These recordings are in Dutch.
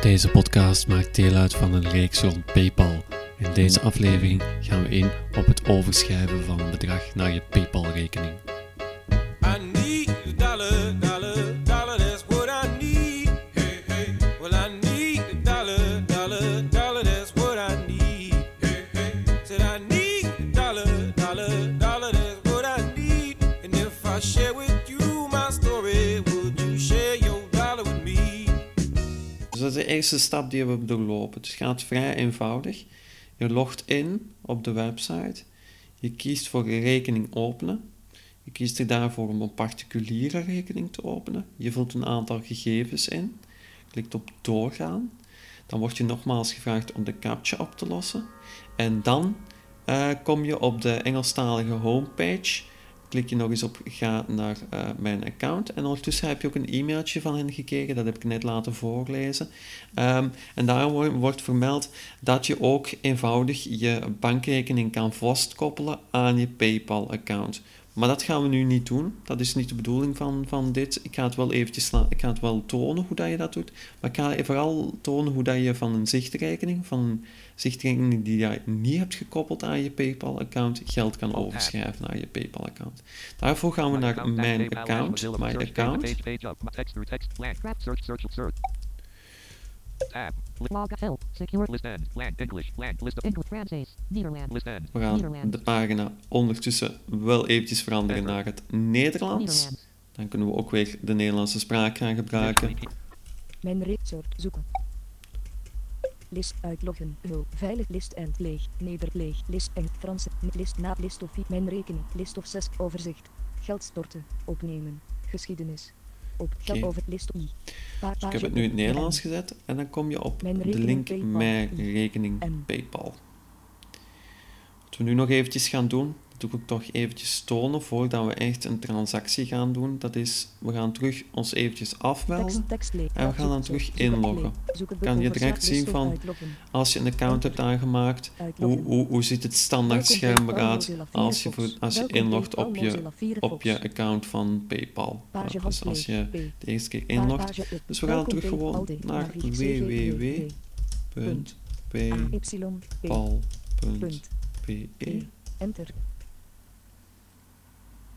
Deze podcast maakt deel uit van een reeks rond PayPal. In deze aflevering gaan we in op het overschrijven van een bedrag naar je PayPal-rekening. Is de eerste stap die we hebben doorlopen. Het gaat vrij eenvoudig. Je logt in op de website. Je kiest voor rekening openen. Je kiest er daarvoor om een particuliere rekening te openen. Je vult een aantal gegevens in. Klikt op doorgaan. Dan word je nogmaals gevraagd om de captcha op te lossen. En dan eh, kom je op de Engelstalige homepage. Klik je nog eens op ga naar eh, mijn account. En ondertussen heb je ook een e-mailtje van hen gekregen. Dat heb ik net laten voorlezen. Ehm, en daar wo- wordt vermeld dat je ook eenvoudig je bankrekening kan vastkoppelen aan je PayPal-account. Maar dat gaan we nu niet doen. Dat is niet de bedoeling van, van dit. Ik ga het wel eventjes ik ga het wel tonen hoe dat je dat doet. Maar ik ga vooral tonen hoe dat je van een zichtrekening, van zichtrekening die je niet hebt gekoppeld aan je PayPal-account, geld kan overschrijven naar je PayPal-account. Daarvoor gaan we naar mijn account, my account. We gaan de pagina ondertussen wel eventjes veranderen naar het Nederlands. Dan kunnen we ook weer de Nederlandse spraak gaan gebruiken. Mijn zoeken. List uitloggen. Hul. Veilig list en leeg. Neder leeg. List en Franse. List na list of Mijn rekening. List of 6. Overzicht. Geld storten. Opnemen. Geschiedenis. Op geld over list i. Pa- Ik heb het nu in het Nederlands gezet en dan kom je op de link PayPal. Mijn rekening En- PayPal. Wat we nu nog eventjes gaan doen, doe ik toch eventjes tonen voordat we echt een transactie gaan doen. Dat is, we gaan terug ons eventjes afmelden. En we gaan dan terug inloggen. Kan je direct zien van, als je een account hebt aangemaakt, hoe, hoe, hoe ziet het standaard scherm eruit als je, voor, als je inlogt op je, op je account van PayPal. Dus als je de eerste keer inlogt, dus we gaan terug gewoon naar www.paypal.be. Enter.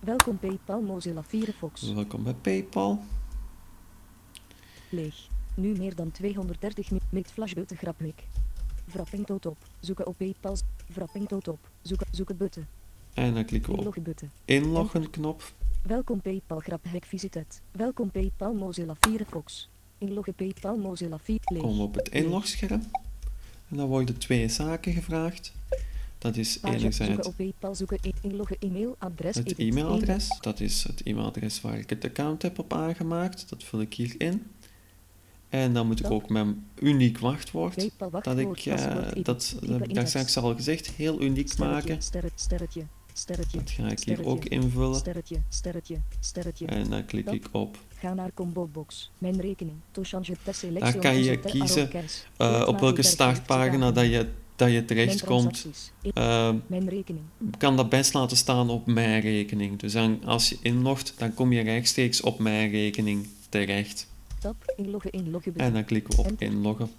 Welkom PayPal Mozilla Firefox. Welkom bij PayPal. Leeg. Nu meer dan 230 mi- met flashbutton grapweek. Wrapping tot op. Zoeken op PayPal. Wrapping tot op. Zoeken, zoeken button. En dan klikken we op Inloggen inloggen knop. Welkom PayPal graphack visited. Welkom PayPal Mozilla Firefox. Inloggen PayPal Mozilla Firefox. Komen we op het inlogscherm. En dan worden twee zaken gevraagd. Dat is inloggen e-mailadres. het e-mailadres. Dat is het e-mailadres waar ik het account heb op aangemaakt. Dat vul ik hier in. En dan moet ik ook mijn uniek wachtwoord, dat ik, edit. dat, heb ik daar straks al gezegd, heel uniek maken. Dat ga ik hier ook invullen. En dan klik ik op Ga naar combo box. Mijn rekening. Daar kan je kiezen, eh, op welke startpagina dat je, dat je terechtkomt. Eh, Mijn rekening. kan dat best laten staan op mijn rekening. Dus dan, als je inlogt, dan kom je rechtstreeks op mijn rekening terecht. Tab. Inloggen inloggen. En dan klikken we op inloggen.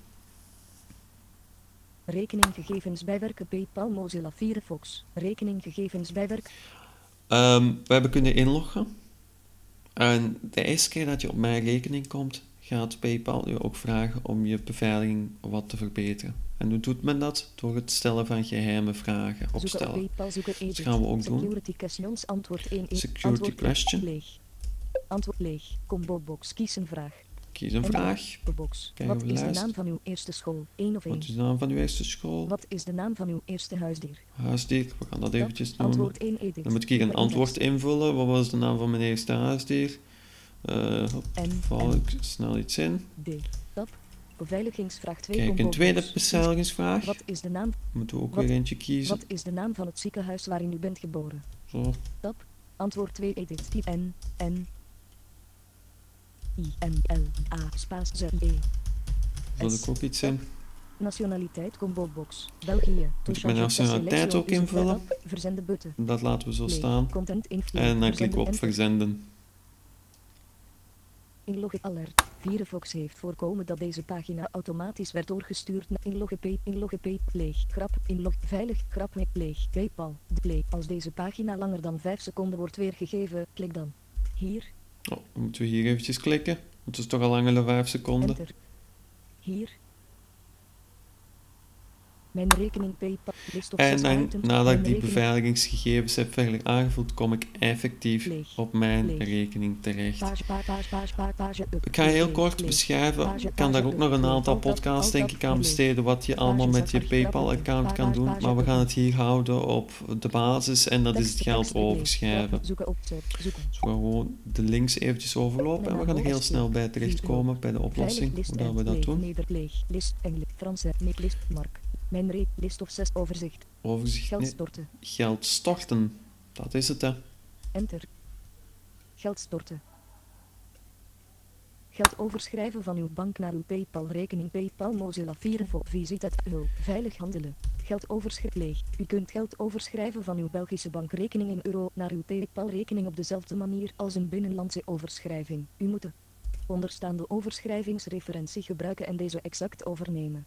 Rekeninggegevens bijwerken PayPal Mozilla Firefox. Rekeninggegevens bijwerken. Ehm, we hebben kunnen inloggen. En de eerste keer dat je op mijn rekening komt, gaat PayPal je ook vragen om je beveiliging wat te verbeteren. En hoe doet men dat? Door het stellen van geheime vragen op opstellen. PayPal zoeken edit. gaan we ook doen. Security antwoord 1. Security antwoord question. Leeg. Antwoord leeg. Combo box. Kies een vraag. Kies een vraag. Box. Kijken Wat is de naam van uw eerste school? 1 of 1. Wat is de naam van uw eerste school? Wat is de naam van uw eerste huisdier? Huisdier. We gaan dat eventjes doen. Antwoord 1 edit. Dan moet ik hier een antwoord invullen. Wat was de naam van mijn eerste huisdier? Eh hop, En, val ik snel iets in. D. Tab. Beveiligingsvraag 2. Kijk, een tweede beveiligingsvraag. Wat is de naam? Moeten we ook wat- weer eentje kiezen. Wat is de naam van het ziekenhuis waarin u bent geboren? Zo. Tab. Antwoord 2 edit. N. N. I. N. L. A. Spaas Z. E. S. ik ook iets in. Nationaliteit combo box. België. Moet ik mijn nationaliteit ook invullen? Verzenden button. Dat laten we zo staan. En dan klikken we op verzenden. Inloggen alert. Firefox heeft voorkomen dat deze pagina automatisch werd doorgestuurd naar inloggen p inloggen p leeg grap inlog veilig grap met leeg PayPal de play. Als deze pagina langer dan 5 seconden wordt weergegeven, klik dan hier Oh, dan moeten we hier eventjes klikken. Want het is toch al langer dan 5 seconden. enter hier. Mijn rekening PayPal En dan, nadat ik die beveiligingsgegevens heb verder aangevuld, kom ik effectief op mijn rekening terecht. Ik ga heel kort beschrijven. Ik kan daar ook nog een aantal podcasts denk ik aan besteden wat je allemaal met je PayPal-account kan doen. Maar we gaan het hier houden op de basis en dat is het geld overschrijven. Dus we gaan gewoon de links eventjes overlopen en we gaan er heel snel bij terechtkomen bij de oplossing, hoe dat we dat doen. Mijn re, list of 6, overzicht. Overzicht, Geld nee, storten. geld storten. Dat is het hè. Enter. Geld storten. Geld overschrijven van uw bank naar uw PayPal-rekening PayPal Mozilla Firefox Visit het hulp. Veilig handelen. Geld overschrijven leeg. U kunt geld overschrijven van uw Belgische bankrekening in euro naar uw PayPal-rekening op dezelfde manier als een binnenlandse overschrijving. U moet de onderstaande overschrijvingsreferentie gebruiken en deze exact overnemen.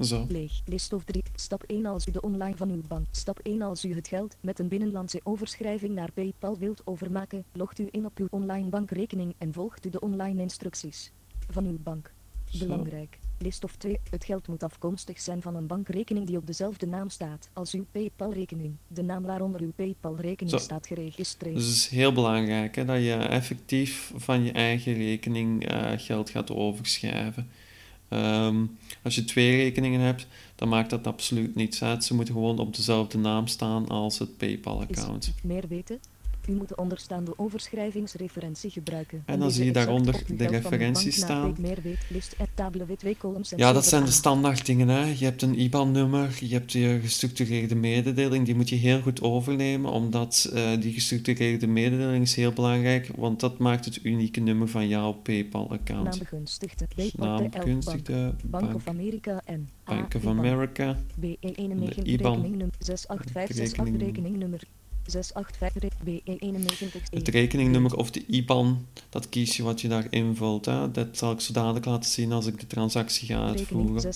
Zo. Leeg. List of 3. Stap 1 als u de online van uw bank. Stap 1 als u het geld met een binnenlandse overschrijving naar PayPal wilt overmaken. Logt u in op uw online bankrekening en volgt u de online instructies van uw bank. Zo. Belangrijk. List of 2. Het geld moet afkomstig zijn van een bankrekening die op dezelfde naam staat als uw PayPal-rekening. De naam waaronder uw PayPal-rekening staat geregistreerd. Dus het is heel belangrijk hè, dat je effectief van je eigen rekening eh, geld gaat overschrijven. Ehm, als je twee rekeningen hebt, dan maakt dat absoluut niets uit. Ze moeten gewoon op dezelfde naam staan als het PayPal-account. meer weten? U moet de onderstaande overschrijvingsreferentie gebruiken. En dan zie je daaronder de referenties staan. Ja, dat zijn de standaard dingen. Hè. Je hebt een IBAN-nummer, je hebt je gestructureerde mededeling. Die moet je heel goed overnemen, omdat eh, die gestructureerde mededeling is heel belangrijk, want dat maakt het unieke nummer van jouw PayPal-account. Naambegunstigde. Naambegunstigde Bank of America en Bank of. America. BE91 De IBAN. rekeningnummer 68568 Rekening- rekeningnummer 685 BE91 Het rekeningnummer of de IBAN, dat kies je wat je daar invult. Hè. Dat zal ik zo dadelijk laten zien als ik de transactie ga uitvoeren.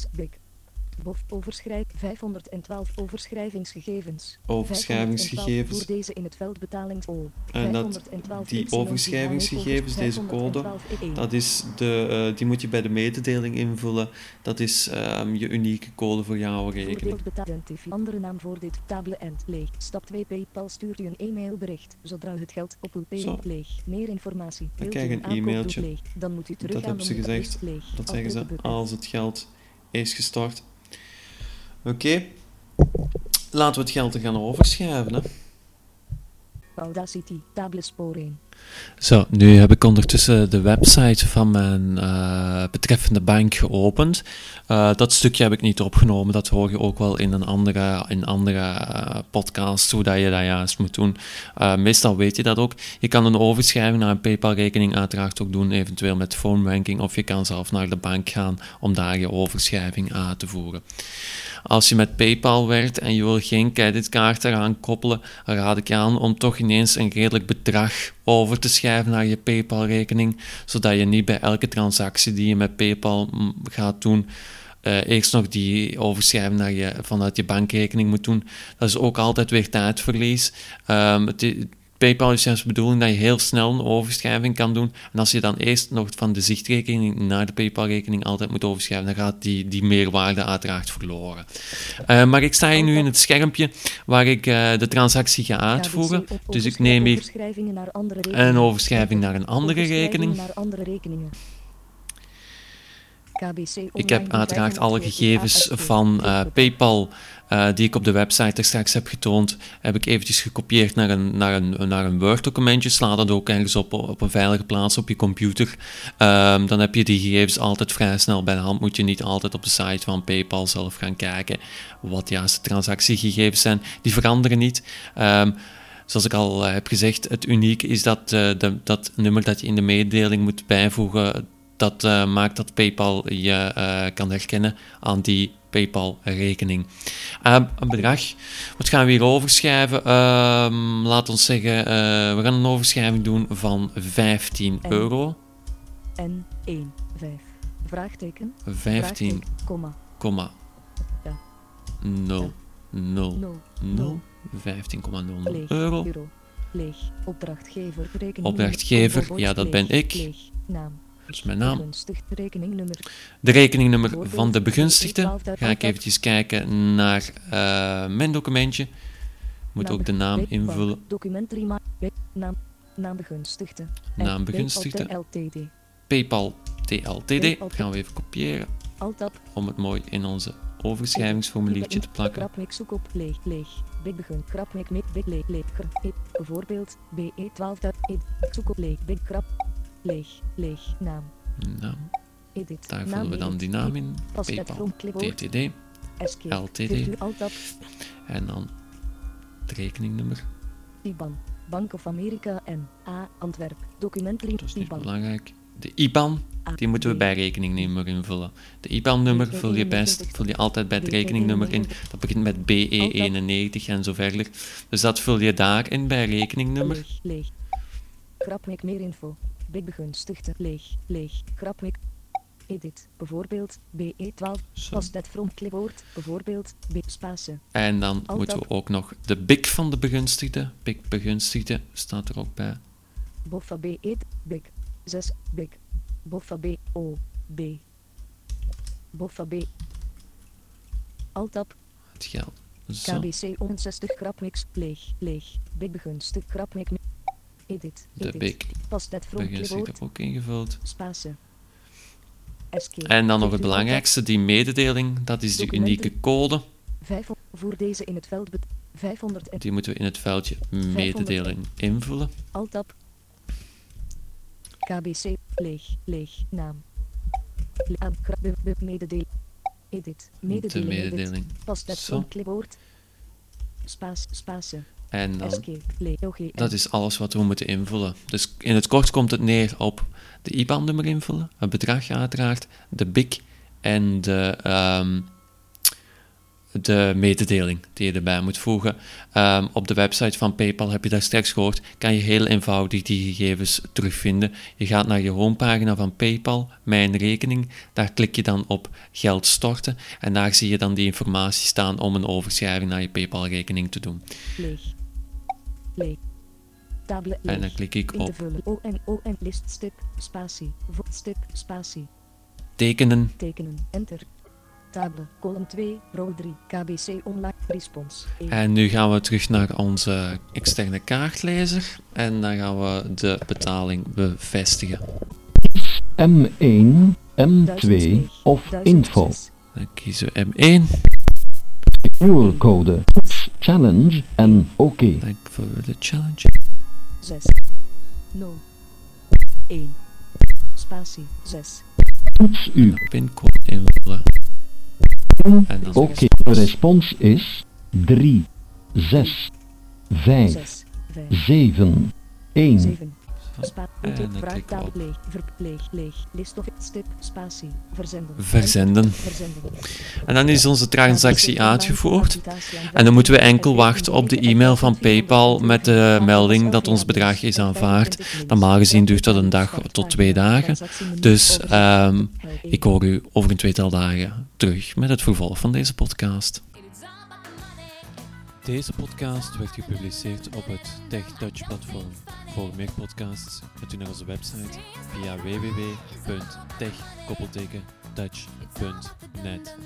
6 blik. Bof overschrijf 512 overschrijvingsgegevens. Overschrijvingsgegevens. Voor deze in het veld betalings O. En dat- 512 die overschrijvingsgegevens, deze code, 512 E1. Dat is de, eh, die moet je bij de mededeling invullen. Dat is ehm, je unieke code voor jouw rekening. Andere naam voor dit tabele en leeg. Stap 2 PayPal stuurt u een e-mailbericht zodra het geld op uw Zo. leeg. Meer informatie. Wilt krijg je een e-mailtje. Dan moet u terug Dat hebben ze gezegd. Dat zeggen ze als het geld is gestort. Oké. Laten we het geld er gaan overschrijven. Hè. Audacity. Tabele spoor 1. Zo, nu heb ik ondertussen de website van mijn eh, betreffende bank geopend. Eh, dat stukje heb ik niet opgenomen, dat hoor je ook wel in een andere, in andere eh, podcast, hoe dat je dat juist moet doen. Meestal weet je dat ook. Je kan een overschrijving naar een PayPal-rekening uiteraard ook doen, eventueel met phone banking, of je kan zelf naar de bank gaan om daar je overschrijving uit te voeren. Als je met PayPal werkt en je wil geen creditkaart eraan koppelen, raad ik aan om toch ineens een redelijk bedrag over te schrijven naar je PayPal-rekening, zodat je niet bij elke transactie die je met PayPal mm, gaat doen, eh, eerst nog die overschrijving naar je, vanuit je bankrekening moet doen. Dat is ook altijd weer tijdverlies. Ehm, het PayPal is juist de bedoeling dat je heel snel een overschrijving kan doen. En als je dan eerst nog van de zichtrekening naar de PayPal-rekening altijd moet overschrijven, dan gaat die, die meerwaarde uiteraard verloren. Eh, maar ik sta hier nu in het schermpje waar ik eh, de transactie ga uitvoeren. KBC op Dus ik neem hier een overschrijving naar een andere rekening. naar andere rekeningen. KBC Ik heb uiteraard alle gegevens van eh, PayPal eh, die ik op de website er straks heb getoond, heb ik eventjes gekopieerd naar een, naar een, naar een Word-documentje. Sla dat ook ergens op, op een veilige plaats op je computer. Ehm, dan heb je die gegevens altijd vrij snel bij de hand. Moet je niet altijd op de site van PayPal zelf gaan kijken wat de transactiegegevens zijn. Die veranderen niet. Ehm, Zoals ik al eh, heb gezegd, het unieke is dat eh, de, dat nummer dat je in de mededeling moet bijvoegen, dat eh, maakt dat PayPal je eh, kan herkennen aan die PayPal-rekening. Ehm, een bedrag, wat gaan we hier overschrijven? Ehm, laat ons zeggen, eh, we gaan een overschrijving doen van 15 En- euro. En 1. Vraagteken. 15, vraagteken, Komma. komma Ja. 0, 0, 0. 0, 15,00 Leeg. euro. Euro. Leeg. Opdrachtgever. Rekening. Opdrachtgever, ja, dat ben ik. Leeg. Naam. Dat is mijn naam. De rekeningnummer van de begunstigde. B12 Ga ik eventjes kijken naar eh, mijn documentje. Moet ook de naam invullen. Naam. Naam begunstigde. Naam begunstigde. PayPal TLTD. Gaan we even kopiëren om het mooi in onze overschrijvingsformuliertje te plakken. Krapmik zoek op leeg, leeg. Big begun. Krapmik mik big leeg, leeg. E- Bijvoorbeeld BE12 dat e- zoek op leeg, big krap. Leeg, leeg. Naam. Nou, Edit. daar naam vullen we dan die naam in. PayPal. TTD. LTD. En dan het rekeningnummer. IBAN. Bank of America en A. Antwerp. Documentary Dat is niet belangrijk. De IBAN, die moeten we bij rekeningnummer invullen. De IBAN-nummer vul je best, vul je altijd bij het rekeningnummer in. Dat begint met BE91 en zo verder. Dus dat vul je daarin bij rekeningnummer. Leeg, meer info. Big begunstigde. Leeg, leeg. Krapmik. Edit. Bijvoorbeeld BE12. Zo. Pas net from clipboard. Bijvoorbeeld B. Space. En dan Alt moeten we ook nog de BIC van de begunstigde. BIC begunstigde staat er ook bij. Boffa. Big. 6. Big. Boffa B. O. B. Boffa B. Altab. Het geld. Zo. KBC 61 krapmix. Leeg, leeg. Big begunstig. Krapmik. Edit. De Pas net from begunstigde clipboard. ook ingevuld. Escape. En dan nog het belangrijkste, die mededeling. Dat is die Documenten. unieke code. Voor deze in het veld bet 500 en Die moeten we in het veldje mededeling invullen. Altab. KBC, leeg, leeg, naam. Edit, De mededeling. edit. mededeling. Pas net Zo. van clipboard. Spaas, space, En dan. Dat is alles wat we moeten invullen. Dus in het kort komt het neer op de IBAN-nummer invullen, het bedrag uiteraard, de BIC en de, ehm, de mededeling die je erbij moet voegen. Ehm, op de website van PayPal heb je daar straks gehoord, kan je heel eenvoudig die gegevens terugvinden. Je gaat naar je homepagina van PayPal, mijn rekening, daar klik je dan op geld storten en daar zie je dan die informatie staan om een overschrijving naar je PayPal-rekening te doen. Leeg. Leeg. Table, En dan klik ik op. O en O en list stip, spatie. Stip, spatie. tekenen Tekenen, enter. Table, column 2, row 3, KBC online, respons. 1. En nu gaan we terug naar onze externe kaartlezer en dan gaan we de betaling bevestigen. M1, M2 of info. Dan kiezen we M1, Secure-code, challenge en OK. dan vullen we de challenge. 6. 0. 1. Spatie 6. Toets u. Pincode invullen. En dan OK. De respons is 3, 6, 5, 6. 5. 7, 1. 7. Spa En dan vraag klikken we taal op. leeg, ver, leeg, leeg, list of stip, spatie, verzenden. Verzenden. Verzenden. En dan is onze transactie uitgevoerd. En dan moeten we enkel wachten op de e-mail van PayPal met de melding dat ons bedrag is aanvaard. Normaal gezien duurt dat een dag tot twee dagen. Dus ehm, ik hoor u over een tweetal dagen terug met het vervolg van deze podcast. Deze podcast werd gepubliceerd op het TechTouch platform. Voor meer podcasts kunt u naar onze website via www.tech-touch.net.